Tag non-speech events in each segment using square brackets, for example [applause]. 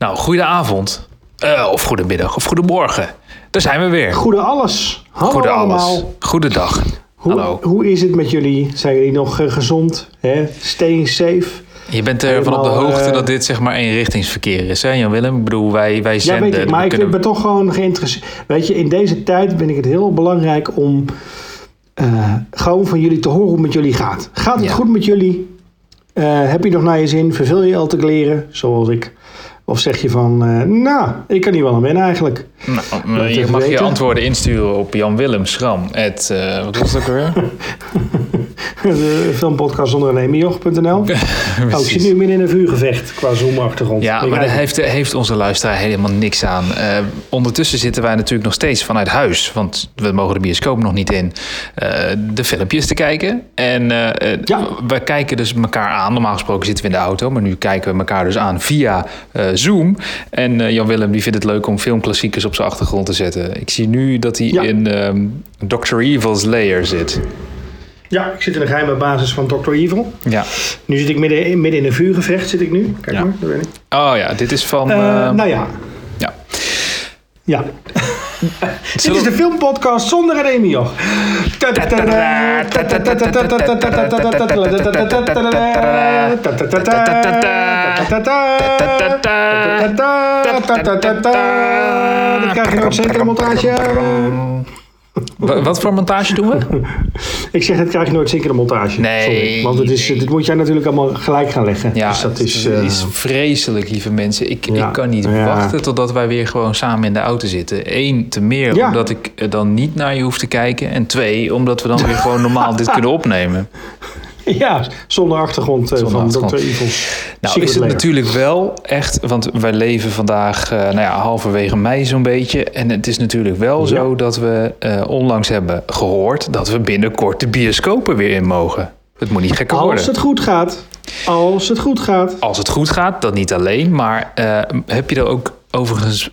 Nou, goedenavond. Eh, of goedemiddag, of goedemorgen. Daar zijn we weer. Goede alles. Hallo Goede allemaal. alles. Goedendag. Hoe, Hallo. hoe is het met jullie? Zijn jullie nog eh, gezond? Hè? Staying safe? Je bent ervan op de hoogte eh, dat dit zeg maar eenrichtingsverkeer is, hè Jan-Willem? Ik bedoel, wij, wij Ja, zenden... weet ik. Maar ik kunnen- ben toch gewoon geïnteresseerd. Weet je, in deze tijd vind ik het heel belangrijk om eh, gewoon van jullie te horen hoe het met jullie gaat. Gaat het Ja. goed met jullie? Eh, heb je nog naar je zin? Verveel je al te leren, zoals ik? Of zeg je van, eh, nou, ik kan hier wel aan wennen eigenlijk. Nou, Laat je mag je antwoorden insturen op Jan Willem Schram. Het, eh, wat was ook alweer? [laughs] [laughs] De filmpodcast zonder een Oh, ik zit nu midden in een vuurgevecht qua Zoom-achtergrond. Ja, maar daar heeft, heeft onze luisteraar helemaal niks aan. Eh, ondertussen zitten wij natuurlijk nog steeds vanuit huis. Want we mogen de bioscoop nog niet in. eh, de filmpjes te kijken. En Ja. we kijken dus elkaar aan. Normaal gesproken zitten we in de auto. Maar nu kijken we elkaar dus aan via Zoom. En Jan-Willem die vindt het leuk om filmklassiekers op zijn achtergrond te zetten. Ik zie nu dat hij Ja. in ehm Dr. Evil's Lair zit. Ja, ik zit in de geheime basis van Dr. Evil. Ja. Nu zit ik midden in, midden in een vuurgevecht, zit ik nu. Kijk Ja. maar, daar ben ik. Oh ja, dit is van... Eh, nou ja, ja. ja. [laughs] Dit is de filmpodcast zonder een Emil. Dat krijg je nooit zeker een montage. Wa- Wat voor montage doen we? [laughs] Ik zeg, dat krijg je nooit zeker een montage. Nee, Sorry, want het is, nee. dit moet jij natuurlijk allemaal gelijk gaan leggen. Ja, dus dat het is... is, eh, is vreselijk, lieve mensen. Ik, Ja, ik kan niet ja. wachten totdat wij weer gewoon samen in de auto zitten. Eén, te meer Ja. omdat ik dan niet naar je hoef te kijken. En twee, omdat we dan weer gewoon normaal dit kunnen opnemen. [laughs] [laughs] Ja, zonder achtergrond eh, Zonder van achtergrond. Dr. Evil's Nou Secret is het natuurlijk wel echt, want wij leven vandaag eh, nou ja, halverwege mei zo'n beetje. En het is natuurlijk wel Ja. zo dat we eh, onlangs hebben gehoord dat we binnenkort de bioscopen weer in mogen. Het moet niet gekker worden. Als het goed gaat. Als het goed gaat. Als het goed gaat, dat niet alleen. Maar heb je er ook overigens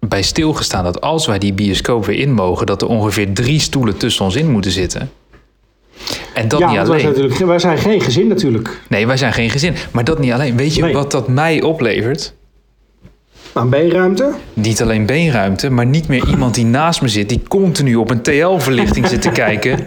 bij stilgestaan dat als wij die bioscoop weer in mogen, dat er ongeveer drie stoelen tussen ons in moeten zitten? En dat ja, niet want wij zijn, alleen. natuurlijk, wij zijn geen gezin natuurlijk. Nee, wij zijn geen gezin. Maar dat niet alleen. Weet je Nee. wat dat mij oplevert? Aan B-ruimte. Niet alleen beenruimte, maar niet meer iemand die naast me zit, die continu op een TL-verlichting zit te kijken.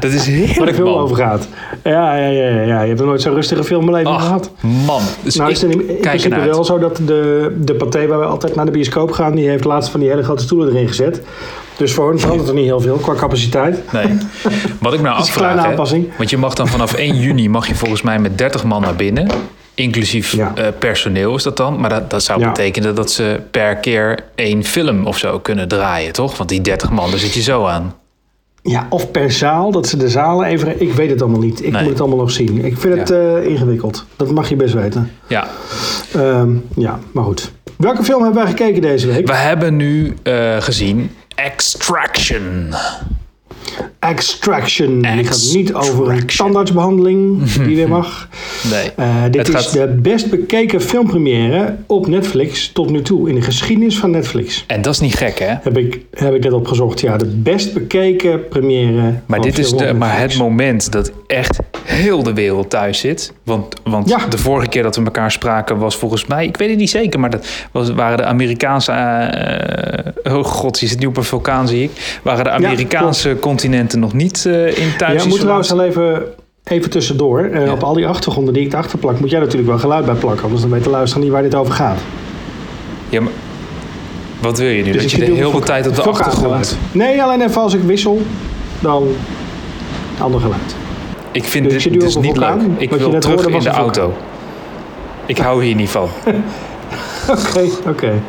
Dat is Waar de film man. over gaat. Ja, ja, ja, ja. Je hebt er nooit zo'n rustige film in mijn leven Ach, gehad. man. Dus Nou ik is het in, principe wel uit. zo dat de, de partij waar we altijd naar de bioscoop gaan... die heeft laatst van die hele grote stoelen erin gezet. Dus voor hen verandert er niet heel veel qua capaciteit. Nee. Wat ik [laughs] nou afvraag, hè, aanpassing. want je mag dan vanaf 1 juni mag je volgens mij met 30 man naar binnen. Inclusief Ja. eh, personeel is dat dan. Maar dat, dat zou Ja. betekenen dat ze per keer één film of zo kunnen draaien, toch? Want die 30 man, daar zit je zo aan. Ja, of per zaal, dat ze de zalen even... Ik weet het allemaal niet. Ik Nee. moet het allemaal nog zien. Ik vind het eh, ingewikkeld. Dat mag je best weten. Ja, Ehm, ja, maar goed. Welke film hebben wij gekeken deze week? we hebben nu eh, gezien Extraction. Extraction. Die gaat niet over een tandartsbehandeling die weer mag. [laughs] Nee. Eh, dit Het is gaat- de best bekeken filmpremière op Netflix tot nu toe in de geschiedenis van Netflix. En dat is niet gek, hè? Heb ik, heb ik net opgezocht. Ja, de best bekeken première. Maar, dit is de, maar het moment dat echt heel de wereld thuis zit. Want, want Ja. de vorige keer dat we elkaar spraken was volgens mij... Ik weet het niet zeker, maar dat was, waren de Amerikaanse... eh, oh god, je zit nu op een vulkaan, zie ik. Waren de Amerikaanse nog niet eh, in thuis. Ja, moet trouwens al even, even tussendoor. Eh, Ja. Op al die achtergronden die ik erachter plak, moet jij natuurlijk wel geluid bij plakken. Anders dan weet de luisteraar niet waar dit over gaat. Ja, maar wat wil je nu? Dus dat je de hele vok- tijd op de achtergrond... Nee, alleen even als ik wissel, dan ander geluid. Ik vind Dus dit dus niet leuk. Ik wil terug hoorde in de auto. Ik [laughs] hou hier niet van. Oké, oké. [laughs]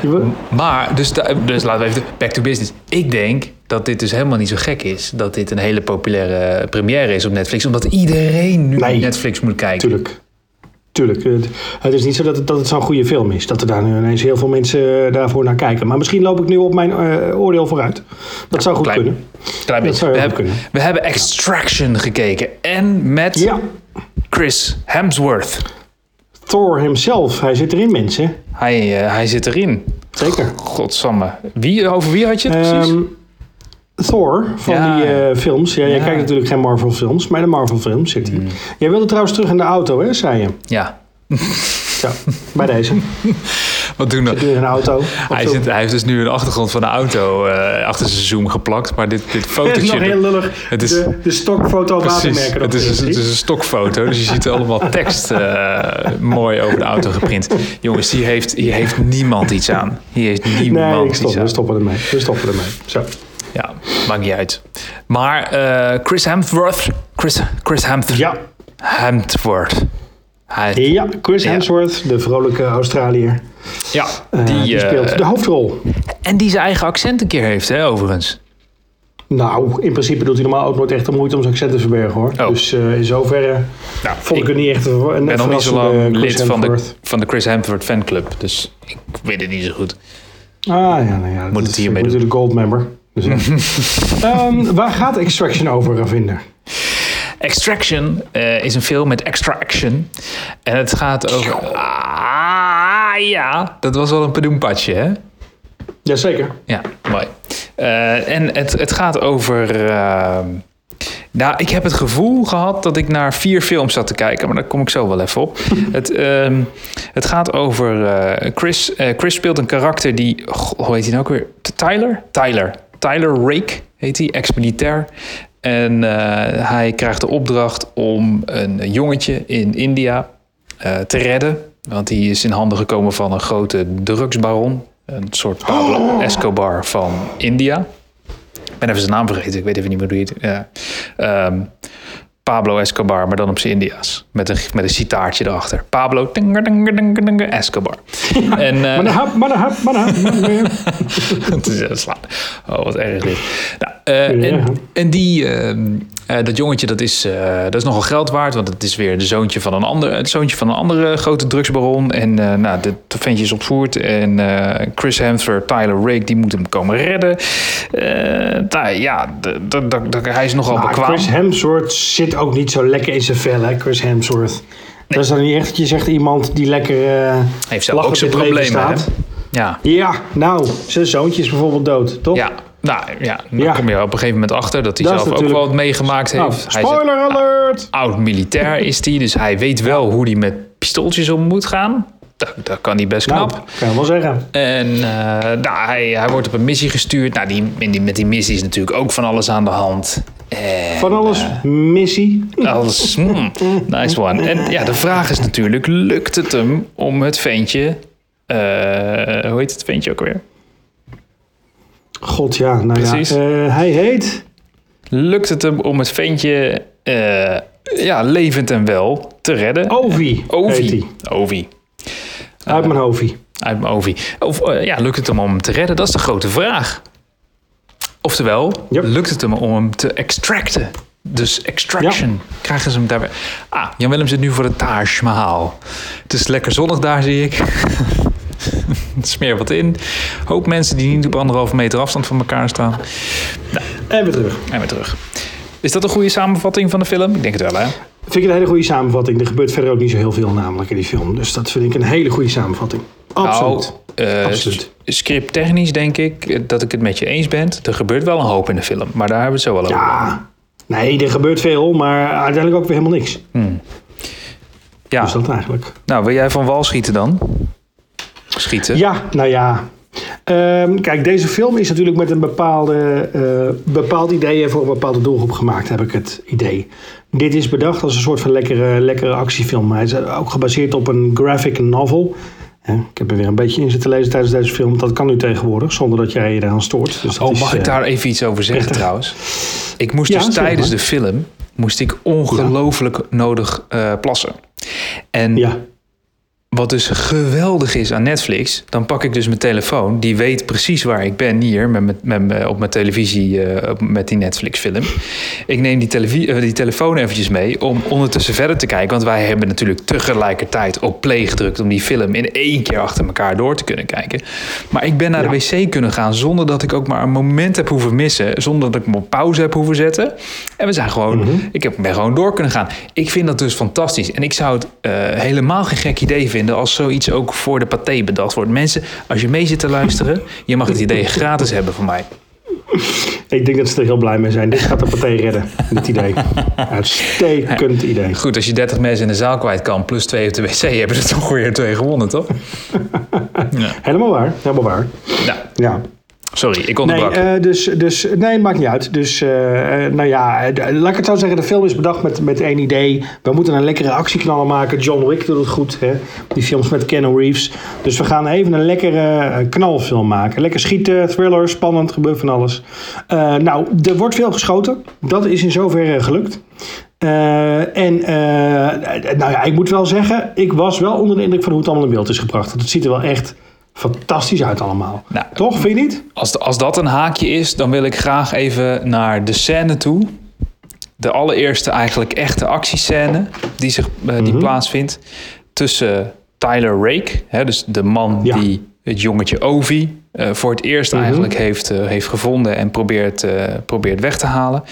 wil- Maar, dus, dus laten we even back to business. Ik denk dat dit dus helemaal niet zo gek is. Dat dit een hele populaire première is op Netflix. Omdat iedereen nu Nee. Netflix moet kijken. Tuurlijk. Tuurlijk. Het, het is niet zo dat het, dat het zo'n goede film is. Dat er daar nu ineens heel veel mensen eh, daarvoor naar kijken. Maar misschien loop ik nu op mijn eh, oordeel vooruit. Dat zou goed Klein- kunnen. Klein Dat zou We, hebben, we hebben Extraction gekeken. En met Ja, Chris Hemsworth. Thor himself. Hij zit erin, mensen. Hij, eh, hij zit erin. Zeker. Godsamme. Wie, over wie had je het precies? Ehm, Thor van Ja, die eh, films. Ja, jij Ja. Kijkt natuurlijk geen Marvel films, maar in de Marvel films zit hij. Jij wilde trouwens terug in de auto, hè, zei je? ja. Zo, bij deze. [laughs] Wat doen we? In een auto. Hij, zit, hij heeft dus nu een achtergrond van de auto eh, achter zijn zoom geplakt. Maar dit, dit [laughs] Het is fotootje... nog heel lullig. Het is- de, de stokfoto Precies, watermerken. het is, een, het is een stokfoto, dus je ziet allemaal tekst eh, mooi over de auto geprint. Jongens, hier heeft, hier heeft niemand iets aan. Hier heeft niemand Nee, ik iets aan. we stoppen ermee. We stoppen ermee. Zo. Ja, maakt niet uit. Maar eh, Chris Hemsworth, Chris, Chris Hemsworth, Ja, Hemsworth. Hij, ja, Chris Ja. Hemsworth, de vrolijke Australiër. Ja, eh, die, die eh, speelt de hoofdrol. en die zijn eigen accent een keer heeft, hè, overigens. Nou, in principe doet hij normaal ook nooit echt de moeite om zijn accent te verbergen hoor. Oh. Dus eh, in zoverre Nou, vond ik het niet echt een, ben nog niet zo lang lid van de, van de Chris Hemsworth fanclub, dus ik weet het niet zo goed. Ah ja, nou ja. Moet het hiermee ik ben doen. natuurlijk gold member. Dus, ja. [laughs] Ehm, waar gaat Extraction over, Ravinder? Extraction eh, is een film met extra action. En het gaat over... Ah, ja. Dat was wel een pedoenpadje, hè? Jazeker. Ja, mooi. Eh, en het, het gaat over... eh, nou, ik heb het gevoel gehad dat ik naar vier films zat te kijken, maar daar kom ik zo wel even op. [laughs] het, ehm, het gaat over eh, Chris. Eh, Chris speelt een karakter die, goh, hoe heet hij nou ook weer? Tyler? Tyler. Tyler Rake heet hij, ex-militair. En eh, hij krijgt de opdracht om een jongetje in India eh, te redden. Want die is in handen gekomen van een grote drugsbaron. Een soort Pablo Escobar van India. Ik ben even zijn naam vergeten. Ik weet even niet meer hoe hij het... Ja. Ehm, Pablo Escobar, maar dan op zijn India's. Met een, met een citaartje erachter. Pablo dinga, dinga, dinga, dinga, Escobar. en, eh, Manahap, manahap, manahap, manahap. [laughs] het is. Oh, wat erg dit. Nou, Ja. en, en die, eh, dat jongetje, dat is, dat is nogal geld waard. Want het is weer de zoontje van een, ander, het zoontje van een andere grote drugsbaron. En nou, de ventje is ontvoerd. En Chris Hemsworth, Tyler Rake, die moet hem komen redden. Nou, ja, hij is nogal Maar bekwaam. Chris Hemsworth zit ook niet zo lekker in zijn vel, hè, Chris Hemsworth. Dat is dan niet echt dat je zegt iemand die lekker eh heeft zelf ook zijn problemen. hè? staat. Ja. Ja, nou, zijn zoontje is bijvoorbeeld dood, toch? Ja, nou ja, dan Ja. kom je op een gegeven moment achter dat hij Dat zelf ook wel wat meegemaakt heeft. Nou, Hij is een spoiler alert! oud militair is hij, dus hij weet wel hoe hij met pistooltjes om moet gaan. Dat, dat kan hij best knap. Nou, kan je wel zeggen. En eh, nou, hij, hij wordt op een missie gestuurd. Nou, die, die, met die missie is natuurlijk ook van alles aan de hand. En, Van alles eh, missie. alles, mm, nice one. En ja, de vraag is natuurlijk, lukt het hem om het ventje... eh, hoe heet het ventje ook weer? God ja, nou Precies. ja. eh, hij heet... Lukt het hem om het ventje eh, ja, levend en wel te redden? Ovi. Ovi. Ovi. Uit mijn Ovi. Uit mijn Ovi. Of eh, ja, lukt het hem om hem te redden? Dat is de grote vraag. Oftewel, Yep. lukt het hem om hem te extracten? Dus extraction. Krijgen ze hem daarbij? Ah, Jan Willem zit nu voor de Taj Mahal. Het is lekker zonnig daar, zie ik. [laughs] Smeer wat in. Hoop mensen die niet op anderhalve meter afstand van elkaar staan. En weer terug. En weer terug. Is dat een goede samenvatting van de film? Ik denk het wel, hè? Vind ik een hele goede samenvatting. Er gebeurt verder ook niet zo heel veel namelijk in die film. Dus dat vind ik een hele goede samenvatting. Absoluut. Nou, eh, Absoluut. Scripttechnisch denk ik dat ik het met je eens ben. Er gebeurt wel een hoop in de film, maar daar hebben we het zo wel over. ja, nee, er gebeurt veel, maar uiteindelijk ook weer helemaal niks. Ja, Dus dat eigenlijk. nou wil jij van wal schieten dan? Schieten? Ja, nou ja. Ehm, kijk, deze film is natuurlijk met een bepaalde, eh, bepaald idee voor een bepaalde doelgroep gemaakt, heb ik het idee. Dit is bedacht als een soort van lekkere, lekkere actiefilm. Hij is ook gebaseerd op een graphic novel. Ik heb er weer een beetje in zitten lezen tijdens deze film. Dat kan nu tegenwoordig, zonder dat jij je eraan stoort. Dus dat Oh, is, mag ik eh, daar even iets over zeggen prettig. trouwens? Ik moest Ja, dus tijdens maar. de film moest ik ongelooflijk nodig eh, plassen. En Ja, Wat dus geweldig is aan Netflix, dan pak ik dus mijn telefoon. Die weet precies waar ik ben hier met, met, op mijn televisie eh, met die Netflix-film. Ik neem die, eh, die telefoon eventjes mee om ondertussen verder te kijken. Want wij hebben natuurlijk tegelijkertijd op play gedrukt om die film in één keer achter elkaar door te kunnen kijken. Maar ik ben naar de wc kunnen gaan zonder dat ik ook maar een moment heb hoeven missen. Zonder dat ik hem op pauze heb hoeven zetten. En we zijn gewoon, ik heb, ben gewoon door kunnen gaan. Ik vind dat dus fantastisch. En ik zou het eh, helemaal geen gek idee vinden als zoiets ook voor de paté bedacht wordt. Mensen, als je mee zit te luisteren, je mag het idee gratis hebben van mij. Ik denk dat ze er heel blij mee zijn. Dit gaat de partij redden, dit idee. Uitstekend idee. Goed, als je 30 mensen in de zaal kwijt kan, plus twee op de wc, hebben ze toch weer twee gewonnen, toch? [laughs] ja. Helemaal waar, helemaal waar. Ja. ja. Sorry, ik onderbrak. Nee, uh, dus, dus, nee, maakt niet uit. Dus, uh, nou ja, laat ik het zo zeggen. De film is bedacht met, met één idee. We moeten een lekkere actieknaller maken. John Wick doet het goed, hè? Die films met Keanu Reeves. Dus we gaan even een lekkere knalfilm maken. Lekker schieten, thriller, spannend, gebeurt van alles. Nou, er wordt veel geschoten. Dat is in zoverre gelukt. en nou ja, ik moet wel zeggen, ik was wel onder de indruk van hoe het allemaal in beeld is gebracht. Het ziet er wel echt fantastisch uit allemaal. Nou, Toch, vind je niet? Als, als dat een haakje is, dan wil ik graag even naar de scène toe. De allereerste eigenlijk echte actiescène die, zich, uh, die mm plaatsvindt tussen Tyler Rake, hè, dus de man ja. die het jongetje Ovi voor het eerst mm -hmm. eigenlijk heeft, uh, heeft gevonden en probeert, uh, probeert weg te halen.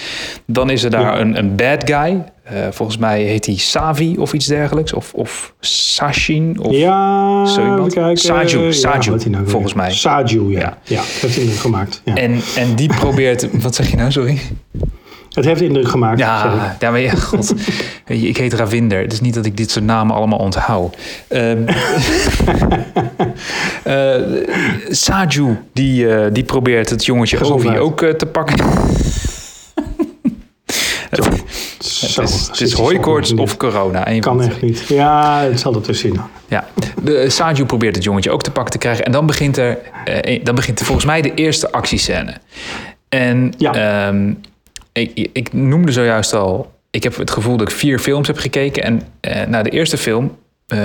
Dan is er daar ja. een, een bad guy. volgens mij heet hij Savi of iets dergelijks. Of, of Sashin. Of ja, zo iemand. Kijken, Saju, Saju ja, nou volgens mij. Saju, ja. Ja, ja dat heeft indruk gemaakt. Ja. En, en die probeert... [laughs] wat zeg je nou, sorry? Het heeft indruk gemaakt. Ja, maar ja, [laughs] god. ik heet Ravinder. Het is niet dat ik dit soort namen allemaal onthoud. Um, uh, [laughs] Saju, die, uh, die probeert het jongetje Ovi ook uh, te pakken. [laughs] Zo, het is, het is hooikoorts of corona. Kan echt niet. Ja, het zal er tussenin. Ja, de, Saju probeert het jongetje ook te pakken te krijgen. En dan begint er, dan begint er volgens mij de eerste actiescène. En ja. Um, ik, ik, noemde zojuist al, ik heb het gevoel dat ik vier films heb gekeken. En uh, nou, de eerste film, uh,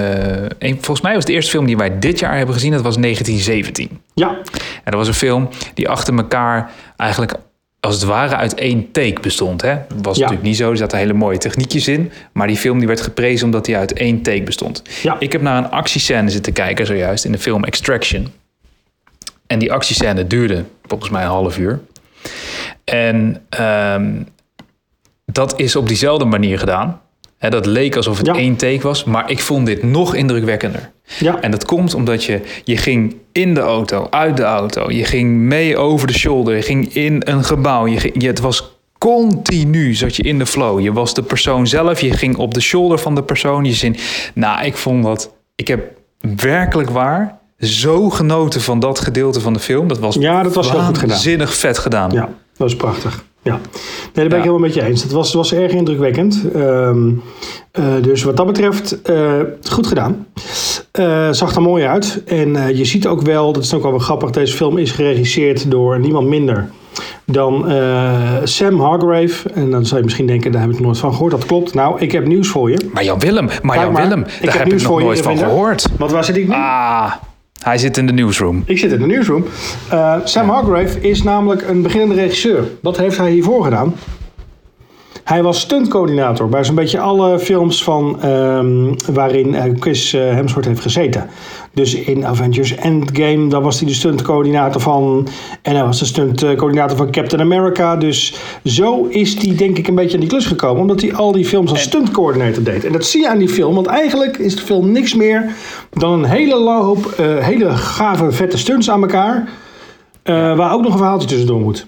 een, volgens mij was de eerste film die wij dit jaar hebben gezien, dat was 1917. Ja. En dat was een film die achter elkaar eigenlijk als het ware uit één take bestond. Hè? Dat was ja. natuurlijk niet zo, er zaten hele mooie techniekjes in. Maar die film die werd geprezen omdat hij uit één take bestond. Ja. Ik heb naar een actiescène zitten kijken zojuist in de film Extraction. En die actiescène duurde volgens mij een half uur. En um, dat is op diezelfde manier gedaan. He, dat leek alsof het ja. één take was, maar ik vond dit nog indrukwekkender. Ja. En dat komt omdat je, je ging in de auto, uit de auto, je ging mee over de shoulder, je ging in een gebouw. Je ging, je, het was continu zat je in de flow. Je was de persoon zelf, je ging op de shoulder van de persoon. Je zin, nou, ik vond dat, ik heb werkelijk waar zo genoten van dat gedeelte van de film. Dat was, ja, dat was heel goed gedaan. Zinnig vet gedaan. Ja, dat was prachtig. Ja, nee, daar ben ja. ik helemaal met je eens. Het was, was erg indrukwekkend. Um, uh, dus wat dat betreft, uh, goed gedaan. Uh, zag er mooi uit. En je ziet ook wel, dat is ook wel grappig, deze film is geregisseerd door niemand minder dan Sam Hargrave. En dan zou je misschien denken, daar heb ik nooit van gehoord. Dat klopt. Nou, ik heb nieuws voor je. Maar Jan Willem, maar Jan Willem, daar ik heb, heb ik nog nooit van gehoord. Want waar zit ik nu? Ah, hij zit in de newsroom. Ik zit in de newsroom. Uh, Sam Hargrave is namelijk een beginnende regisseur. Wat heeft hij hiervoor gedaan? Hij was stuntcoördinator bij zo'n beetje alle films van, um, waarin Chris Hemsworth heeft gezeten. Dus in Avengers Endgame, daar was hij de stuntcoördinator van. En hij was de stuntcoördinator van Captain America. Dus zo is hij denk ik een beetje aan die klus gekomen. Omdat hij al die films als stuntcoördinator deed. En dat zie je aan die film. Want eigenlijk is de film niks meer dan een hele hoop uh, hele gave vette stunts aan elkaar. Uh, waar ook nog een verhaaltje tussendoor moet.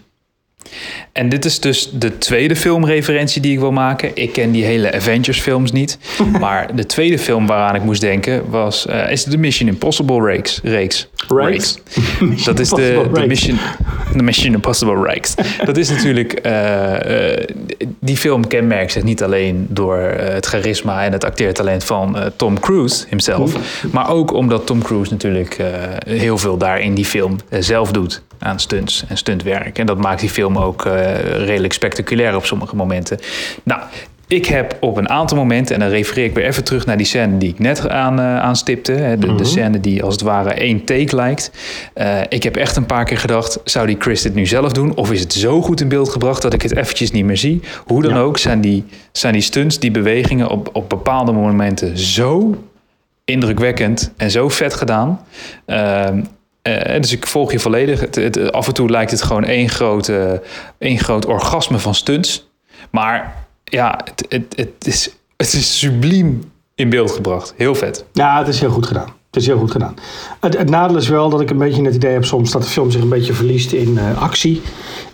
En dit is dus de tweede filmreferentie die ik wil maken. Ik ken die hele Avengers films niet. [laughs] maar de tweede film waaraan ik moest denken was, uh, is de Mission Impossible reeks. reeks. reeks. [laughs] Dat is de, de Mission, de Mission Impossible reeks. Dat is natuurlijk, uh, uh, die film kenmerkt zich niet alleen door het charisma en het acteertalent van Tom Cruise himself. Maar ook omdat Tom Cruise natuurlijk heel veel daar in die film zelf doet aan stunts en stuntwerk. En dat maakt die film ook uh, redelijk spectaculair op sommige momenten. Nou, ik heb op een aantal momenten, en dan refereer ik weer even terug naar die scène die ik net aan, uh, aanstipte. Hè, de, mm -hmm. de, scène die als het ware één take lijkt. Uh, ik heb echt een paar keer gedacht, zou die Chris dit nu zelf doen? Of is het zo goed in beeld gebracht dat ik het eventjes niet meer zie? Hoe dan ja. ook zijn die, zijn die stunts, die bewegingen op, op bepaalde momenten zo indrukwekkend en zo vet gedaan. Uh, uh, dus ik volg je volledig. Het, het, af en toe lijkt het gewoon één, grote, één groot orgasme van stunts. Maar ja, het, het, het, is, het is subliem in beeld gebracht. Heel vet. Ja, het is heel goed gedaan. Het is heel goed gedaan. Het, het nadeel is wel dat ik een beetje het idee heb soms dat de film zich een beetje verliest in eh, actie.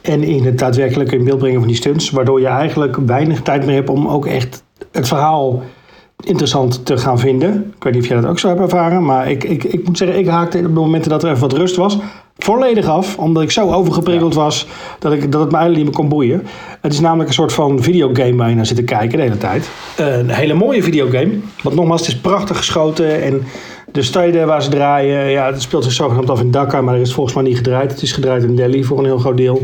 En in het daadwerkelijke in beeld brengen van die stunts. Waardoor je eigenlijk weinig tijd meer hebt om ook echt het verhaal interessant te gaan vinden. Ik weet niet of jij dat ook zo hebt ervaren. Maar ik, ik, ik moet zeggen, ik haakte op de momenten dat er even wat rust was. Volledig af, omdat ik zo overgeprikkeld was dat, ik, dat het me eigenlijk niet meer kon boeien. Het is namelijk een soort van videogame waar je naar zit te kijken de hele tijd. Een hele mooie videogame. Want nogmaals, het is prachtig geschoten en de steden waar ze draaien, ja, het speelt zich zogenaamd af in Dhaka, maar er is volgens mij niet gedraaid. Het is gedraaid in Delhi voor een heel groot deel.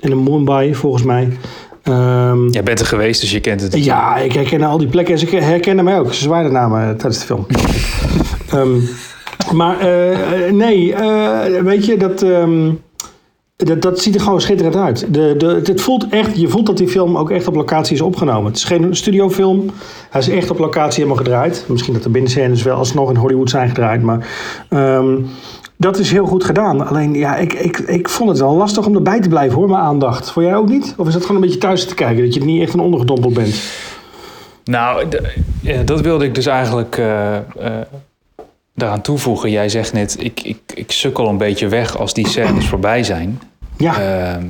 En in Mumbai, volgens mij. Ehm, Jij bent er geweest, dus je kent het. ja, ik herken al die plekken en ze herkennen mij ook. Ze zwaaiden naar me tijdens de film. [laughs] Ehm, maar eh, eh, nee, eh, weet je, dat, ehm, dat, dat ziet er gewoon schitterend uit. De, de, het voelt echt, je voelt dat die film ook echt op locatie is opgenomen. Het is geen studiofilm. Hij is echt op locatie helemaal gedraaid. Misschien dat de binnenscènes wel alsnog in Hollywood zijn gedraaid. Maar dat is heel goed gedaan. Alleen, ja, ik, ik, ik vond het wel lastig om erbij te blijven hoor, mijn aandacht. Vond jij ook niet? Of is dat gewoon een beetje thuis te kijken? Dat je er niet echt een ondergedompeld bent? Nou, ja, dat wilde ik dus eigenlijk eh, eh, daaraan toevoegen. Jij zegt net, ik, ik, ik sukkel een beetje weg als die scènes voorbij zijn. Ja, Ehm,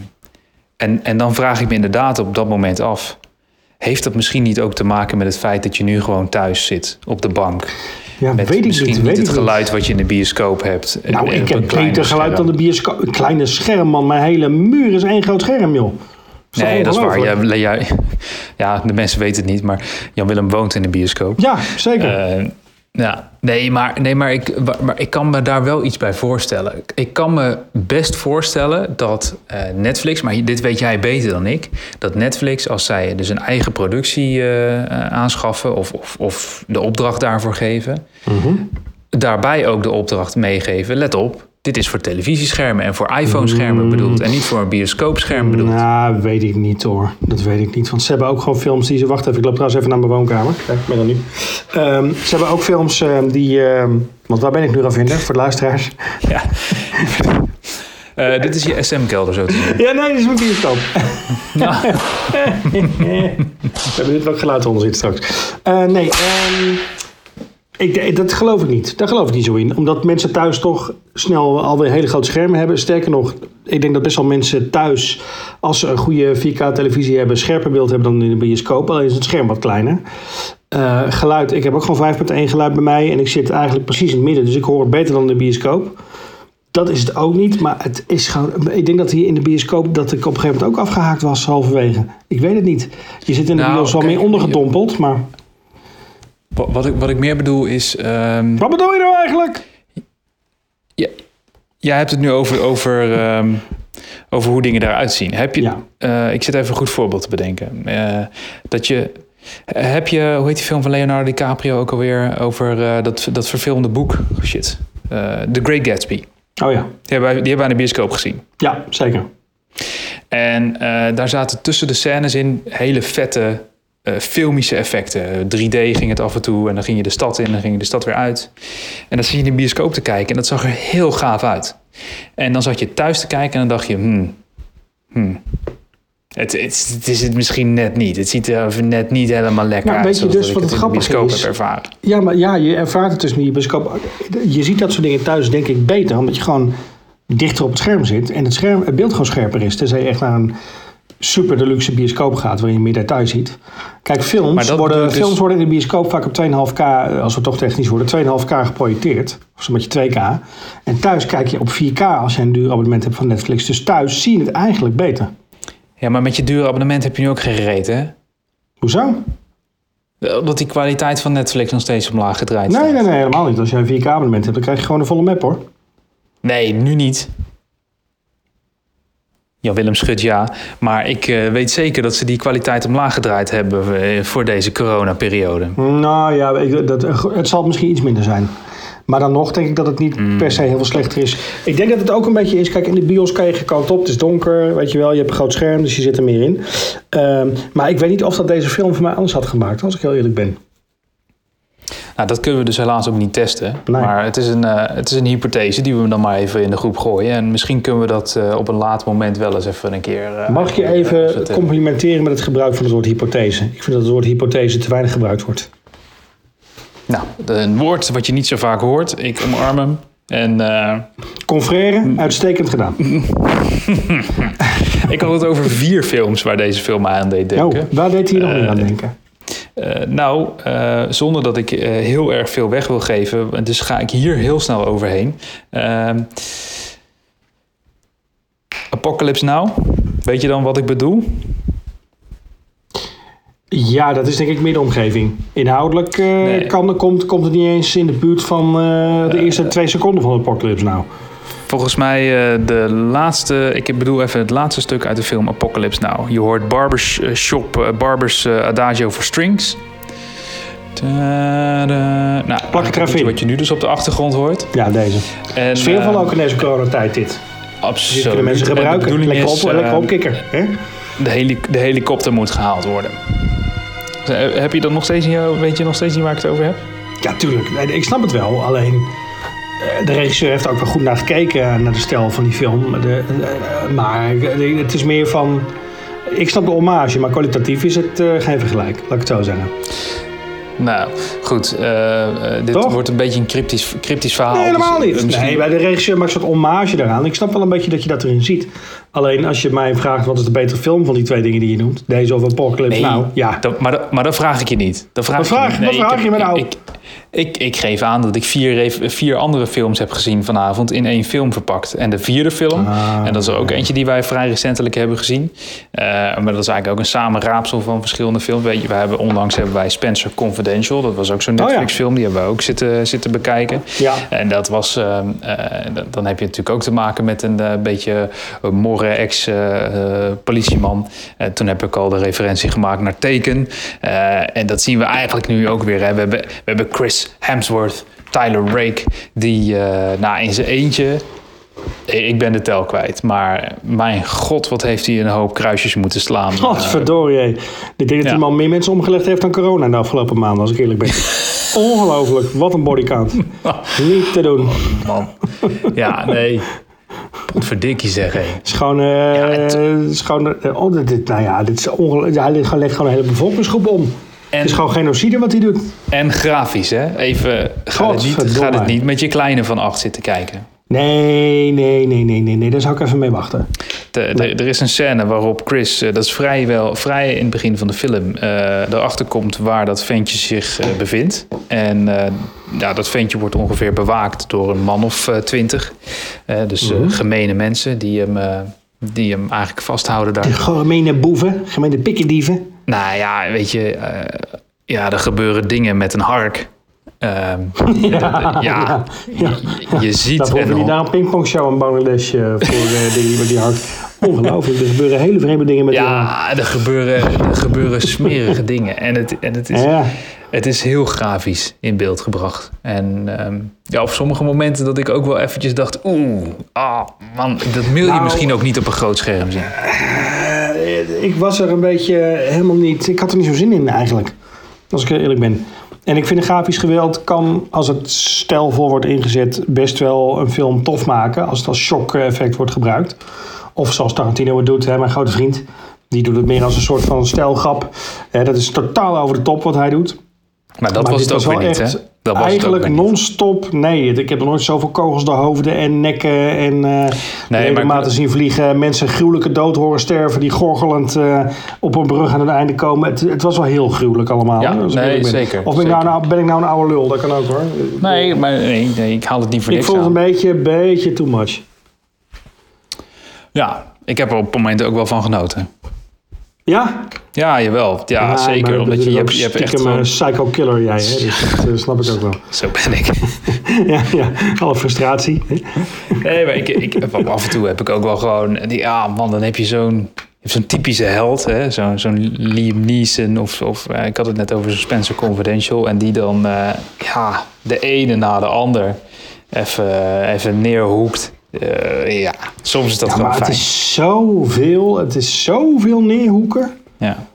en, en dan vraag ik me inderdaad op dat moment af... heeft dat misschien niet ook te maken met het feit dat je nu gewoon thuis zit op de bank? ja Met weet ik misschien niet. niet Weet het geluid wat je in de bioscoop hebt. Nou, en ik heb beter geluid dan de bioscoop. Een kleine scherm, man. Mijn hele muur is één groot scherm, joh. Nee, dat is waar. Ja, [laughs] ja, de mensen weten het niet, maar Jan-Willem woont in de bioscoop. Ja, zeker. Eh, ja, nee, maar, nee maar, ik, maar ik kan me daar wel iets bij voorstellen. Ik kan me best voorstellen dat eh, Netflix, maar dit weet jij beter dan ik, dat Netflix, als zij dus een eigen productie eh, eh, aanschaffen of, of, of de opdracht daarvoor geven, Mhm. daarbij ook de opdracht meegeven: let op, dit is voor televisieschermen en voor iPhone-schermen bedoeld en niet voor een bioscoopscherm bedoeld. Nou, weet ik niet hoor. Dat weet ik niet. Want ze hebben ook gewoon films die ze... Wacht even, ik loop trouwens even naar mijn woonkamer. Kijk, ik ben er nu. Ehm, ze hebben ook films ehm, die... ehm, want waar ben ik nu aan vinden? Voor de luisteraars. Ja. Eh, dit is je SM-kelder zo te zien. Ja, nee, dit is mijn bioscoop. Ja. [laughs] We hebben dit ook geluid onder zitten straks. Eh, nee, ehm, ik, dat geloof ik niet. Daar geloof ik niet zo in. Omdat mensen thuis toch snel alweer hele grote schermen hebben. Sterker nog, ik denk dat best wel mensen thuis, als ze een goede 4K-televisie hebben, scherper beeld hebben dan in de bioscoop. Alleen is het scherm wat kleiner. Eh, geluid, ik heb ook gewoon 5.1 geluid bij mij. En ik zit eigenlijk precies in het midden. Dus ik hoor het beter dan in de bioscoop. Dat is het ook niet, maar het is gewoon. Ik denk dat hier in de bioscoop dat ik op een gegeven moment ook afgehaakt was halverwege. Ik weet het niet. Je zit in de Nou, bios wel meer ondergedompeld, maar. Wat, ik, wat ik meer bedoel is. ehm, Wat bedoel je nou eigenlijk? jij hebt het nu over, over, ehm, over hoe dingen eruit zien. Heb je, Ja. eh, ik zit even een goed voorbeeld te bedenken. Eh, dat je. Heb je, hoe heet die film van Leonardo DiCaprio ook alweer? Over eh, dat, dat verfilmde boek. Oh, shit. The Great Gatsby. Oh ja. Die hebben, die hebben wij in de bioscoop gezien. Ja, zeker. En daar zaten tussen de scènes in hele vette eh, filmische effecten. 3D ging het af en toe en dan ging je de stad in en dan ging je de stad weer uit. En dan zie je in de bioscoop te kijken en dat zag er heel gaaf uit. En dan zat je thuis te kijken en dan dacht je, hmm, hmm. Het, het, het is het misschien net niet. Het ziet er net niet helemaal lekker Nou, uit. weet je dus ik wat het grappige bioscoop is? heb ervaren. Ja, maar ja, je ervaart het dus niet de bioscoop. Je ziet dat soort dingen thuis, denk ik, beter. Omdat je gewoon dichter op het scherm zit. En het, scherm, het beeld gewoon scherper is. Tenzij je echt naar een super deluxe bioscoop gaat. Waarin je meer detail ziet. Kijk, films, worden, dus- films worden in de bioscoop vaak op 2,5k. eh, Als we toch technisch worden. 2,5k geprojecteerd. Of zo'n beetje 2k. En thuis kijk je op 4k als je een duur abonnement hebt van Netflix. Dus thuis zie je het eigenlijk beter. Ja, maar met je dure abonnement heb je nu ook geen gereden, hè? Hoezo? Omdat die kwaliteit van Netflix nog steeds omlaag gedraaid Nee, staat. nee, nee, helemaal niet. Als jij een 4k abonnement hebt, dan krijg je gewoon een volle map hoor. Nee, nu niet. Jan-Willem schudt ja. Maar ik eh, weet zeker dat ze die kwaliteit omlaag gedraaid hebben eh, voor deze coronaperiode. Nou ja, ik- dat, het zal misschien iets minder zijn. Maar dan nog denk ik dat het niet Mm. per se heel veel slechter is. Ik denk dat het ook een beetje is. Kijk, in de bios kan je gekant op. Het is donker, weet je wel. Je hebt een groot scherm, dus je zit er meer in. Ehm, maar ik weet niet of dat deze film voor mij anders had gemaakt, als ik heel eerlijk ben. Nou, dat kunnen we dus helaas ook niet testen. Nee. Maar het is, een, eh, het is een hypothese die we dan maar even in de groep gooien. En misschien kunnen we dat eh, op een laat moment wel eens even een keer... eh, Mag je eh, even complimenteren met het gebruik van het woord hypothese? Ik vind dat het woord hypothese te weinig gebruikt wordt. Nou, een woord wat je niet zo vaak hoort. Ik omarm hem. En uh, Confrère, uitstekend gedaan. [laughs] ik had het over vier films waar deze film aan deed denken. Oh, waar deed hij nog meer aan denken? Uh, nou, uh, zonder dat ik uh, heel erg veel weg wil geven, dus ga ik hier heel snel overheen. Ehm, Apocalypse Now, weet je dan wat ik bedoel? Ja, dat is denk ik meer de omgeving. Inhoudelijk nee. kan, komt, komt het niet eens in de buurt van de eerste twee seconden van Apocalypse Now. Volgens mij uh, de laatste, ik bedoel even het laatste stuk uit de film Apocalypse Now. Je hoort Barbershop, uh, Barbers uh, Adagio for Strings. Nou, Plak het Wat je nu dus op de achtergrond hoort. Ja, deze. En, Sfeervol ook in deze coronatijd dit. Absoluut. Dit kunnen mensen gebruiken. Lekker, op, lekker opkikker. Hè? De, heli de helikopter moet gehaald worden. Heb je dan nog steeds niet, weet je nog steeds niet waar ik het over heb? Ja, tuurlijk. Ik snap het wel. Alleen de regisseur heeft ook wel goed naar gekeken, naar de stijl van die film. De, maar het is meer van. Ik snap de hommage, maar kwalitatief is het geen vergelijk, laat ik het zo zeggen. Nou, goed. Uh, dit Toch? wordt een beetje een cryptisch, cryptisch verhaal. Nee, helemaal dus, niet. uh, misschien... Nee, bij de regisseur maakt een soort hommage daaraan. Ik snap wel een beetje dat je dat erin ziet. Alleen als je mij vraagt wat is de betere film van die twee dingen die je noemt. Deze of Apocalypse Nee, nou. Ja, dat, maar, dat, maar dat vraag ik je niet. Dat vraag, Wat vraag- ik je niet. vraag ik je me nou? Ik, ik, ik geef aan dat ik vier, vier andere films heb gezien vanavond in één film verpakt. En de vierde film, Ah, en dat is er ook eentje die wij vrij recentelijk hebben gezien. Eh, maar dat is eigenlijk ook een samenraapsel van verschillende films. Weet je, we hebben, onlangs hebben wij Spencer Confidential. Dat was ook zo'n Oh ja. Netflix film. Die hebben we ook zitten, zitten bekijken. Ja. En dat was, ehm, eh, dan- heb je natuurlijk ook te maken met een eh, beetje morre ex-politieman. Toen heb ik al de referentie gemaakt naar Taken. Eh, en dat zien we eigenlijk nu ook weer. Hè. We, hebben, we hebben Chris Hemsworth, Tyler Rake, die eh, nou, in zijn eentje... Ik ben de tel kwijt, maar mijn god, wat heeft hij een hoop kruisjes moeten slaan. [laughs] Wat verdorie. hé. Ik denk dat Ja. die man meer mensen omgelegd heeft dan corona de afgelopen maanden, als ik eerlijk ben. [laughs] Ongelooflijk. Wat een bodycount. [laughs] Niet te doen. man. Ja, nee. Potverdikkie zeg, hé. Gewoon, eh, het is gewoon eh, oh, dit, dit- nou ja, dit is ongelooflijk. Hij legt gewoon, legt gewoon een hele bevolkingsgroep om. En- Het is gewoon genocide wat hij doet. En grafisch, hè? Even, ga het, niet, ga het niet met je kleine van acht zitten kijken. Nee, nee, nee, nee, nee, nee. Daar zou ik even mee wachten. De- er is een scène waarop Chris, eh, dat is vrij, wel, vrij in het begin van de film, eh erachter komt waar dat ventje zich eh, bevindt. En ja, dat ventje wordt ongeveer bewaakt door een man of twintig. Dus eh, gemene mensen die hem, die hem eigenlijk vasthouden daar. Gemene boeven, gemene pikkendieven. Nou ja, weet je, eh, ja, er gebeuren dingen met een hark. Ehm, [laughs] ja, ja, ja, ja. Je, je ziet... Daarvoor en hoef je niet naar een pingpongshow in Bangladesh eh, voor eh, dingen met die hart. Ongelooflijk. Er gebeuren hele vreemde dingen met die hart. Ja, er gebeuren, er gebeuren smerige [laughs] dingen. En het, en het, is, Ja. het is heel grafisch in beeld gebracht. En ehm, ja, op sommige momenten dat ik ook wel eventjes dacht... Oeh, ah, man, dat wil je Nou, misschien ook niet op een groot scherm zien. Eh, ik was er een beetje helemaal niet. Ik had er niet zo zin in eigenlijk. Als ik eerlijk ben. En ik vind een grafisch geweld kan, als het stijlvol wordt ingezet, best wel een film tof maken. Als het als shock-effect wordt gebruikt. Of zoals Tarantino het doet, hè, mijn grote vriend. Die doet het meer als een soort van stijlgrap. Dat is totaal over de top wat hij doet. Maar dat maar was het ook was weer wel niet, hè? Dat was eigenlijk non-stop. Nee, ik heb nog nooit zoveel kogels door hoofden en nekken en eh maar- ledematen zien vliegen. Mensen gruwelijke dood horen sterven die gorgelend eh, op een brug aan het einde komen. Het, het was wel heel gruwelijk allemaal. Ja, ik nee, zeker, Of ben ik, nou, ben ik nou een oude lul? Dat kan ook hoor. Nee, maar nee, nee, ik haal het niet voor ik niks vond het een beetje, beetje too much. Ja, ik heb er op momenten ook wel van genoten. Ja? Ja, jawel. Ja, maar zeker. Omdat je, je, hebt, je hebt echt stiekem gewoon... een psycho killer jij. Hè? Dus dat eh, snap ik ook wel. [laughs] Zo ben ik. [laughs] ja, ja, alle frustratie. Nee, maar ik, ik, af en toe heb ik ook wel gewoon... Ja, man, dan heb je zo'n... Zo'n typische held, hè? Zo'n zo'n Liam Neeson of, of eh, ik had het net over Spencer Confidential. En die dan eh, ja, de ene na de ander even, even neerhoekt. Eh, ja, soms is dat Ja, gewoon maar het is zoveel, het is zoveel neerhoeken. Ja.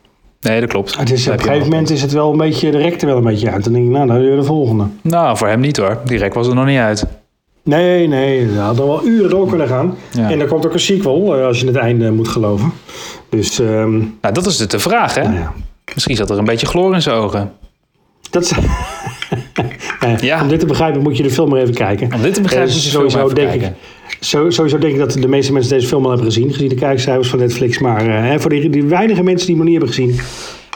Nee, dat klopt. Het is, Daar op een gegeven moment is het wel een beetje, de rekt er wel een beetje uit. Dan denk ik, nou, dan je de volgende. Nou, voor hem niet hoor. Direct was er nog niet uit. Nee, nee, dat had nog wel uren door kunnen gaan. Ja. En er komt ook een sequel, eh, als je het einde moet geloven. Dus, ehm, Nou, dat is de, de vraag, hè? nou ja. Misschien zat er een beetje chloor in zijn ogen. Dat is... [laughs] Nee, Ja. Om dit te begrijpen moet je de film maar even kijken. Om dit te begrijpen Eh, moet je de film even kijken. Ik, zo- sowieso denk ik dat de meeste mensen deze film al hebben gezien. Gezien de kijkcijfers van Netflix. Maar eh, hè, voor die, die weinige mensen die hem nog niet hebben gezien.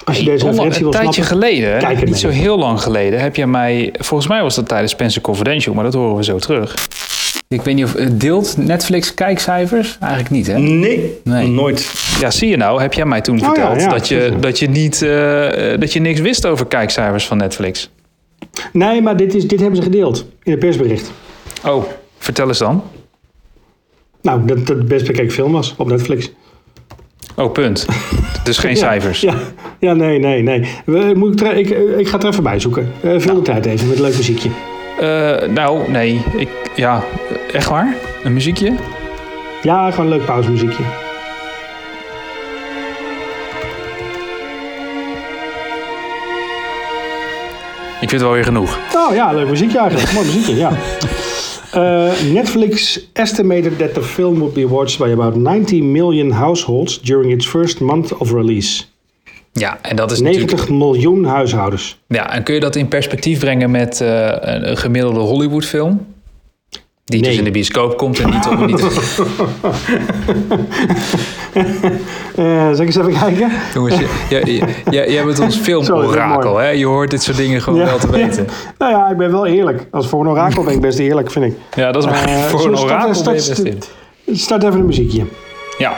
Als je deze referentie wil een tijdje snappen. geleden, kijk niet zo heel lang geleden, heb jij mij... Volgens mij was dat tijdens Spencer Confidential, maar dat horen we zo terug. Ik weet niet of het deelt Netflix kijkcijfers? Eigenlijk niet, hè? Nee, Nee. nooit. Ja, zie je nou, heb jij mij toen ja, verteld ja, dat, je, dat, je niet, eh, dat je niks wist over kijkcijfers van Netflix. Nee, maar dit, is, dit hebben ze gedeeld in het persbericht. Oh, vertel eens dan. Nou, dat het best bekeken film was op Netflix. Oh, punt. Dus geen [laughs] Ja, cijfers. Ja, ja nee, nee, nee. We, moet ik, ik, ik ga het er even bij zoeken. Vul de tijd even met een leuk muziekje. Eh, nou, nee. Ik, ja, echt waar? Een muziekje? Ja, gewoon een leuk pauzemuziekje. Ik vind het wel weer genoeg. Oh ja, leuk muziekje eigenlijk. Mooi muziekje, ja. [laughs] Eh, Netflix estimated that the film would be watched by about 90 million households during its first month of release. Ja, en dat is 90 natuurlijk... miljoen huishoudens. Ja, en kun je dat in perspectief brengen met eh, een, een gemiddelde Hollywoodfilm? Die dus in de bioscoop komt en niet... op niet [laughs] Eh zal ik eens even kijken? Jongens, jij, bent ons [laughs] filmorakel, hè? Je hoort dit soort dingen gewoon Ja. wel te weten. [laughs] Nou ja, ik ben wel eerlijk. Als voor een orakel ben ik best eerlijk, vind ik. Ja, dat is maar Eh, voor zullen een orakel ben je best. Start even een muziekje. Ja.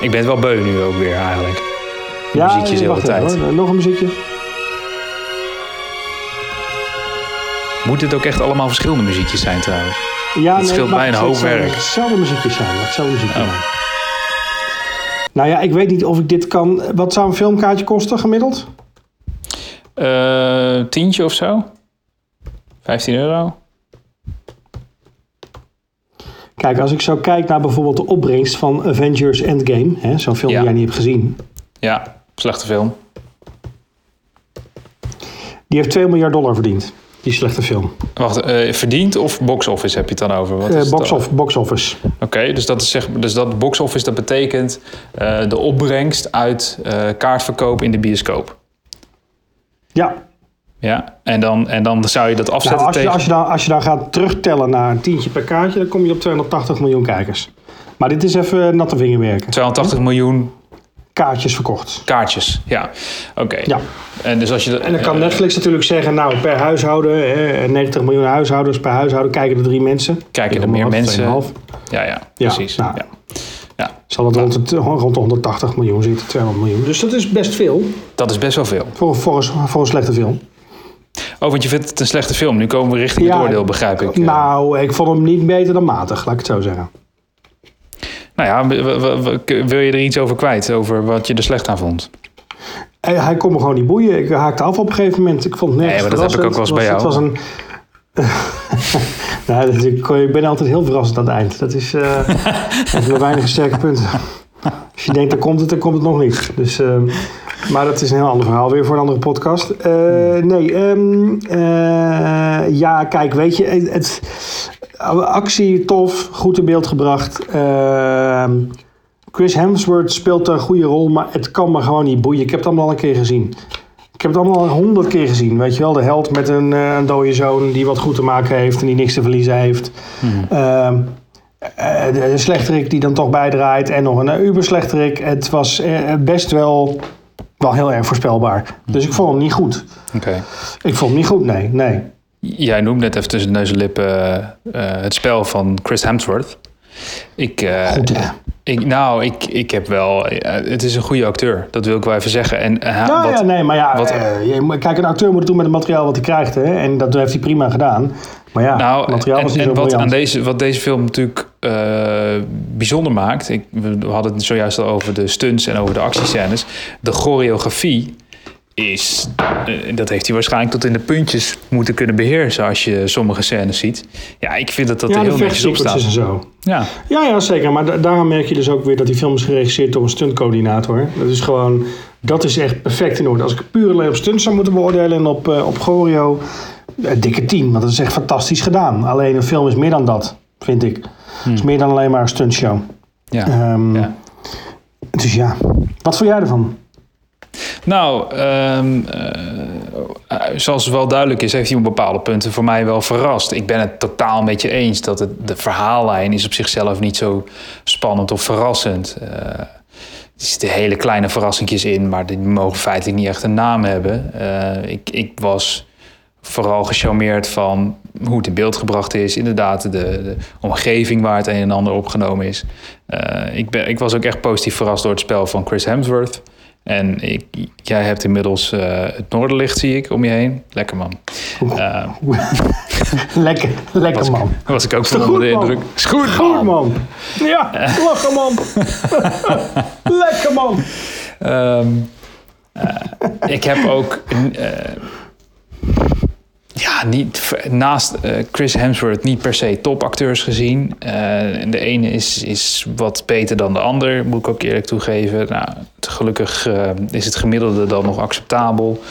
Ik ben het wel beu nu ook weer eigenlijk. Ja, muziekjes eh, de even, tijd. hoor. Nog een muziekje. Moet dit ook echt allemaal verschillende muziekjes zijn trouwens? Ja, Dat scheelt het mag mij een hoop hetzelfde- werk. Hetzelfde muziekjes zijn. mag Hetzelfde muziekje Oh. zijn. Nou ja, ik weet niet of ik dit kan. Wat zou een filmkaartje kosten gemiddeld? Eh tientje of zo? 15 euro? Kijk, als ik zo kijk naar bijvoorbeeld de opbrengst van Avengers Endgame, hè, zo'n film Ja. die jij niet hebt gezien, Ja, slechte film. die heeft 2 miljard dollar verdiend. Die slechte film. Wacht, eh verdiend of box office heb je het dan over? Wat is Eh box, of, box office. Oké, dus dat is zeg, dus dat box office dat betekent eh, de opbrengst uit kaartverkoop in de bioscoop. Ja, Ja, en dan, en dan zou je dat afzetten nou, als, je, tegen. als, je dan, als je dan gaat terugtellen naar een tientje per kaartje, dan kom je op 280 miljoen kijkers. Maar dit is even natte vingerwerken. 280 miljoen Kaartjes verkocht. kaartjes. Ja, oké. Ja. En dus als je dat. En dan kan eh, Netflix natuurlijk zeggen, nou per huishouden, hè, 90 miljoen huishoudens, per huishouden kijken er drie mensen. Kijken er meer mensen. 2,5. Ja, ja, Ja, precies. nou. ja. Ja, Zal het rond, het, rond de 180 miljoen zitten, 200 miljoen. Dus dat is best veel dat is best wel veel. voor, voor, een, voor een slechte film. Oh, want je vindt het een slechte film. Nu komen we richting Ja, het oordeel, begrijp ik. Nou, ik vond hem niet beter dan matig, laat ik het zo zeggen. Nou ja, wil je er iets over kwijt? Over wat je er slecht aan vond? Hij, hij kon me gewoon niet boeien. Ik haakte af op een gegeven moment. Ik vond het nergens Nee, maar dat heb ik ook wel eens bij Het was- Het was een... [laughs] nou, dat is- ik, ik ben altijd heel verrassend aan het eind. Dat is eh [laughs] een weinige sterke punten. Als je denkt, dan komt het, dan komt het nog niet. Dus, eh, maar dat is een heel ander verhaal weer voor een andere podcast. Eh, nee, ehm, eh, ja, kijk, weet je, het, het- actie tof, goed in beeld gebracht. Ehm, Chris Hemsworth speelt een goede rol, maar het kan me gewoon niet boeien. Ik heb het allemaal al een keer gezien. Ik heb het allemaal al honderd keer gezien. Weet je wel, de held met een, eh, een dode zoon die wat goed te maken heeft en die niks te verliezen heeft. Ehm, eh, de, de slechterik die dan toch bijdraait en nog een uh, uber slechterik. Het was eh, best wel, wel heel erg voorspelbaar. Dus ik vond hem niet goed. Oké. Ik vond hem niet goed, nee. nee. Jij noemt net even tussen neus en lippen eh, eh, het spel van Chris Hemsworth. Ik, eh, Goed, hè? ik, nou, ik, ik heb wel... het is een goede acteur, dat wil ik wel even zeggen. En, eh, Nou wat, ja, nee, maar ja, wat- je kijk, een acteur moet het doen met het materiaal wat hij krijgt. Hè? En dat heeft hij prima gedaan. Maar ja, Nou, het materiaal en, was niet en zo wat, aan deze, wat deze film natuurlijk bijzonder maakt... Ik, we hadden het zojuist al over de stunts en over de actiescènes. De choreografie is... eh, dat heeft hij waarschijnlijk tot in de puntjes moeten kunnen beheersen... als je sommige scènes ziet. Ja, ik vind dat dat ja, er heel netjes op staat. en zo. Ja, Ja, ja, zeker. Maar da- daarom merk je dus ook weer dat die film is geregisseerd door een stuntcoördinator. Dat is gewoon, dat is echt perfect in orde. Als ik puur alleen op stunts zou moeten beoordelen en op, eh, op eh, dikke 10. Want dat is echt fantastisch gedaan. Alleen een film is meer dan dat, vind ik. Het is meer dan alleen maar een stuntshow. ja. Ehm ja. Dus ja, wat vond jij ervan? Nou, ehm, eh, zoals wel duidelijk is, heeft hij op bepaalde punten voor mij wel verrast. Ik ben het totaal met je eens dat het, de verhaallijn is op zichzelf niet zo spannend of verrassend. Eh, er zitten hele kleine verrassingjes in, maar die mogen feitelijk niet echt een naam hebben. Ik, ik was vooral gecharmeerd van hoe het in beeld gebracht is. Inderdaad, de, de omgeving waar het een en ander opgenomen is. Ik, ben, ik was ook echt positief verrast door het spel van Chris Hemsworth. En ik, jij hebt inmiddels eh, het Noorderlicht, zie ik, om je heen. Lekker man. Eh, [laughs] lekker, lekker was, man. Ik, was ik ook van onder de indruk. Is goed, Goed man. Ja, [laughs] lachen man. [laughs] lekker man. Ehm, eh, ik heb ook ja, niet, naast eh, Chris Hemsworth niet per se topacteurs gezien. Eh, de ene is, is wat beter dan de ander, moet ik ook eerlijk toegeven. Nou, gelukkig eh, is het gemiddelde dan nog acceptabel.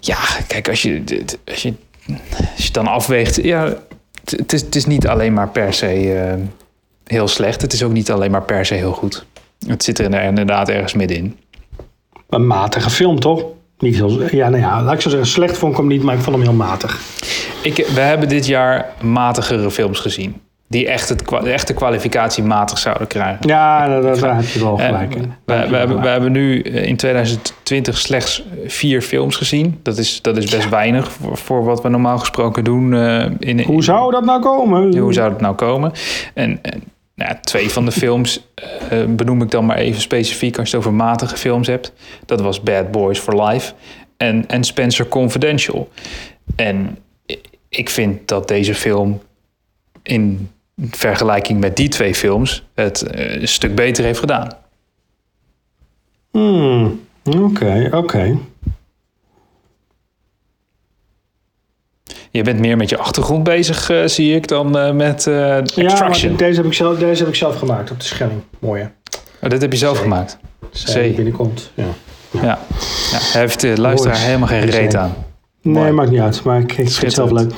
Ja, kijk, als je, als je, als je dan afweegt... Ja, het, is, het is niet alleen maar per se heel slecht. Het is ook niet alleen maar per se heel goed. Het zit er inderdaad ergens middenin. Een matige film, toch? Niet heel, ja, nou ja, laat ik zo zeggen, slecht vond ik hem niet, maar ik vond hem heel matig. Ik, we hebben dit jaar matigere films gezien. Die echt het, de echte kwalificatie matig zouden krijgen. Ja, daar, daar- daar heb je wel En gelijk in. we, we, hebben, we hebben nu eh, in 2020 slechts vier films gezien. Dat is, dat is best weinig voor, voor wat we normaal gesproken doen. eh, in, Hoe zou dat nou komen? hoe zou het nou komen? En, en nou twee van de films eh, benoem ik dan maar even specifiek als je het over matige films hebt. Dat was Bad Boys for Life en, en Spencer Confidential. En ik vind dat deze film in vergelijking met die twee films het eh, een stuk beter heeft gedaan. Hmm, Oké, oké. Je bent meer met je achtergrond bezig, eh, zie ik, dan eh, met Ja, Extraction. deze heb, ik zelf, deze heb ik zelf gemaakt op de Schelling. Mooie. Oh, dit heb je zelf Zee. gemaakt. Zee binnenkomt. Ja. Ja. ja. Hij heeft de luisteraar Mooi. helemaal geen reet aan. Nee, Mooi. maakt niet uit. Maar ik, ik vind het zelf leuk. [laughs]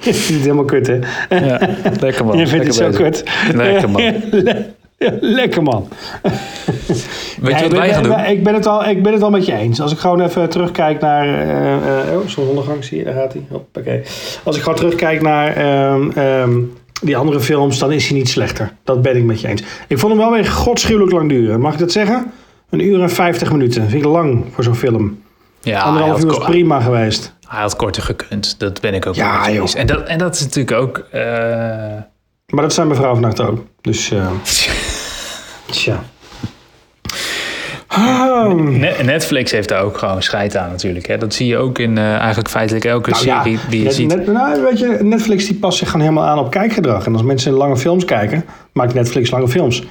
je vindt het helemaal kut, hè? Ja, lekker man. je vindt het zo bezig. kut. Lekker man. [laughs] Lekker man. Weet je ik wat wij ben- gaan doen? Ik ben, het al, ik ben het al met je eens. Als ik gewoon even terugkijk naar... eh eh, oh, zo'n ondergang zie je, daar gaat hij. Hoppakee. Als ik gewoon terugkijk naar ehm, ehm, die andere films, dan is hij niet slechter. Dat ben ik met je eens. Ik vond hem wel weer godschuwelijk lang duren. Mag ik dat zeggen? Een uur en vijftig minuten. Vind ik lang voor zo'n film. Ja, Anderhalf uur is prima geweest. hij had korter gekund. Dat ben ik ook Ja, eens. En dat, en dat is natuurlijk ook... eh, Maar dat zijn mevrouw vannacht ook. Dus, eh [laughs] tja. Ne- Netflix heeft daar ook gewoon scheid aan natuurlijk. Hè? Dat zie je ook in eh, eigenlijk feitelijk elke Nou ja, serie die je net- ziet. net- nou, weet je, Netflix die past zich gewoon helemaal aan op kijkgedrag. En als mensen lange films kijken, maakt Netflix lange films.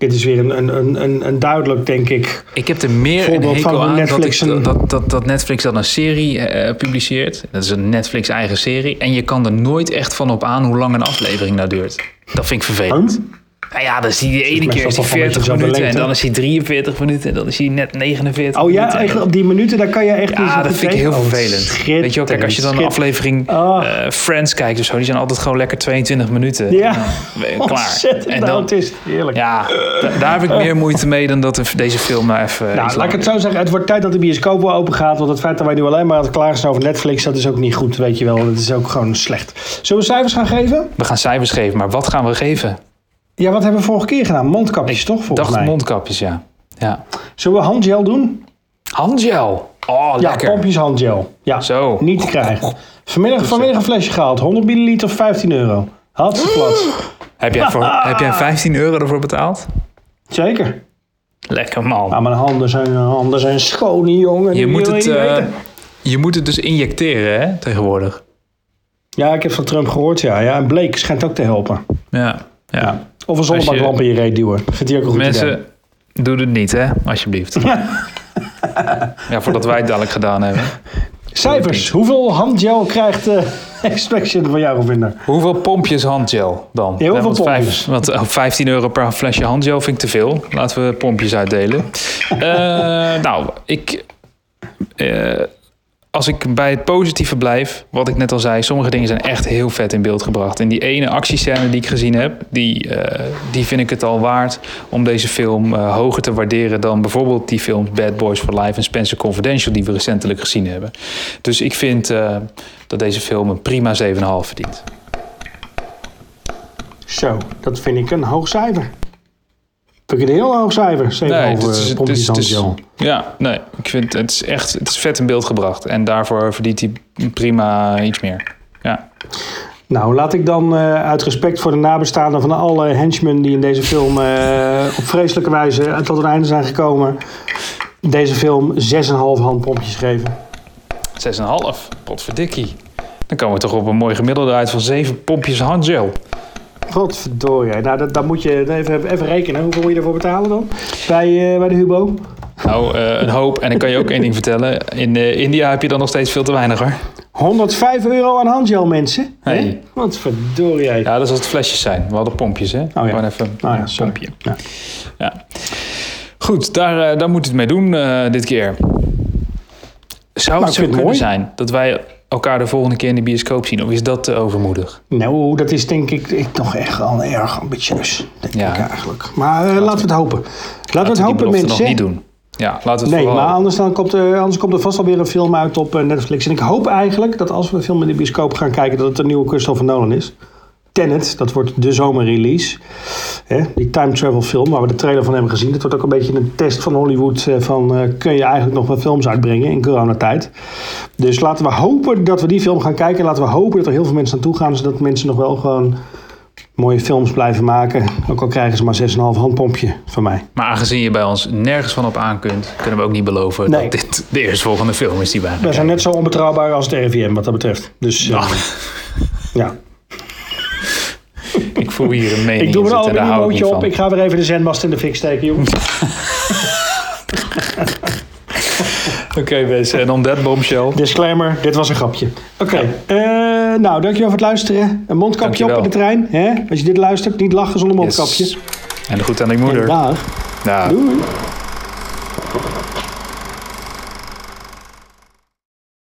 Dit is weer een, een, een, een, duidelijk, denk ik. Ik heb er meer een hekel aan Netflix dat, ik, dat, dat, dat Netflix dan een serie eh, publiceert. Dat is een Netflix eigen serie. En je kan er nooit echt van op aan hoe lang een aflevering nou duurt. Dat vind ik vervelend. Nou ja, dan je de ene keer is die toch wel een beetje 40 dezelfde minuten en dan is hij 43 minuten en dan is hij net 49 Oh ja, minuten. echt op die minuten, daar kan je echt Ja, zo dat vind ik heel. Oh, vervelend. Weet je wel, kijk, als je dan een aflevering Ah. eh, Friends kijkt of zo, die zijn altijd gewoon lekker 22 minuten. Ja, Eh, [laughs] klaar. En dan, autist. Heerlijk. ja, da- daar heb ik meer moeite mee dan dat de- deze film nou even. Nou, laat ik het zo zeggen. Het wordt tijd dat de bioscoop wel open gaat. Want het feit dat wij nu alleen maar aan het klagen zijn over Netflix, dat is ook niet goed, weet je wel. Dat is ook gewoon slecht. Zullen we cijfers gaan geven? is. We gaan cijfers geven, maar wat gaan we geven? Ja, wat hebben we vorige keer gedaan? Mondkapjes, toch, volgens Dacht mij? mondkapjes, ja. ja. Zullen we handgel doen? Handgel. Oh, Ja, lekker. pompjes handgel. Ja, Zo. niet te krijgen. Vanmiddag, vanmiddag een flesje gehaald. 100 milliliter, 15 euro. Had ze plat. [laughs] Heb jij, voor, [laughs] heb jij 15 euro ervoor betaald? Zeker. Lekker man. Maar mijn handen zijn, handen zijn schoon, jongen. Je moet, het, eh, je moet het dus injecteren, hè, tegenwoordig. Ja, ik heb van Trump gehoord, ja. ja. En Blake schijnt ook te helpen. Ja. ja. Ja. Of een zonnebanklamp in je reet duwen. Vindt hij ook een goed idee. Mensen, doe het niet, hè, alsjeblieft. [laughs] ja, voordat wij het dadelijk gedaan hebben. Cijfers. Hoeveel handgel krijgt eh [laughs] Extraction van jou vinden? Hoeveel pompjes handgel dan? Ja, hoeveel want, pompjes? want eh, 15 euro per flesje handgel vind ik te veel. Laten we pompjes uitdelen. [laughs] Eh, nou, ik... eh, als ik bij het positieve blijf, wat ik net al zei, sommige dingen zijn echt heel vet in beeld gebracht. En die ene actiescène die ik gezien heb, die, eh, die vind ik het al waard om deze film eh, hoger te waarderen dan bijvoorbeeld die films Bad Boys for Life en Spencer Confidential die we recentelijk gezien hebben. Dus ik vind eh, dat deze film een prima 7,5 verdient. Zo, dat vind ik een hoog cijfer. Vind ik een heel hoog cijfer. 7 Nee, over het is- is- is-. Ja, nee, ik vind het is echt het is vet in beeld gebracht. En daarvoor verdient hij prima iets meer. Ja. Nou, laat ik dan eh, uit respect voor de nabestaanden van alle henchmen die in deze film eh, op vreselijke wijze tot een einde zijn gekomen, deze film 6,5 handpompjes geven. 6,5. Potverdikkie. Dan komen we toch op een mooi gemiddelde uit van 7 pompjes handgel. Wat verdorie. Nou, dat, dan moet je even, even rekenen. Hoeveel moet je ervoor betalen dan? Bij, eh, bij de Hubo? Nou, eh, een hoop. En ik kan je ook één ding vertellen. In eh, India heb je dan nog steeds veel te weinig hoor. 105 euro aan handgel, mensen. Hey. Hè? Wat verdorie. Ja, dat is als het flesjes zijn. We hadden pompjes, hè? ja. Gewoon even Oh ja, een pompje. Ja. Ja. Goed, daar, daar moet het mee doen dit keer. Zou Nou, het zo kunnen mooi. zijn dat wij elkaar de volgende keer in de bioscoop zien? Of is dat te overmoedig? Nou, dat is denk ik, ik nog echt wel erg ambitieus. Denk Ja. ik eigenlijk. Maar eh, laten we het hopen. Laten we het Laten we die hopen, mensen. nog niet doen. Ja, laten we het Nee, maar anders, dan komt er, anders komt er vast wel weer een film uit op eh, Netflix. En ik hoop eigenlijk dat als we de film in de bioscoop gaan kijken, dat het een nieuwe Christopher Nolan is. Tenet, dat wordt de zomerrelease. Hè, die time travel film waar we de trailer van hebben gezien. Dat wordt ook een beetje een test van Hollywood. eh, Van eh, kun je eigenlijk nog wel films uitbrengen in coronatijd. Dus laten we hopen dat we die film gaan kijken. En laten we hopen dat er heel veel mensen naartoe gaan. Zodat mensen nog wel gewoon mooie films blijven maken. Ook al krijgen ze maar 6,5 handpompje van mij. Maar aangezien je bij ons nergens van op aan kunt, kunnen we ook niet beloven Nee. dat dit de eerstvolgende film is die wij Wij zijn net zo onbetrouwbaar als het RIVM wat dat betreft. Dus eh, Nou, ja. [laughs] ik voel hier een mening Ik doe er al een niet op. Ik ga weer even de zendmast in de fik steken, jongens. [laughs] Oké mensen, en on that bombshell. Disclaimer, dit was een grapje. Oké, eh, nou dankjewel voor het luisteren. Een mondkapje Dankjewel. op in de trein. Hè? Als je dit luistert, niet lachen zonder mondkapje. Yes. En de goed aan die moeder. Dag. Doei.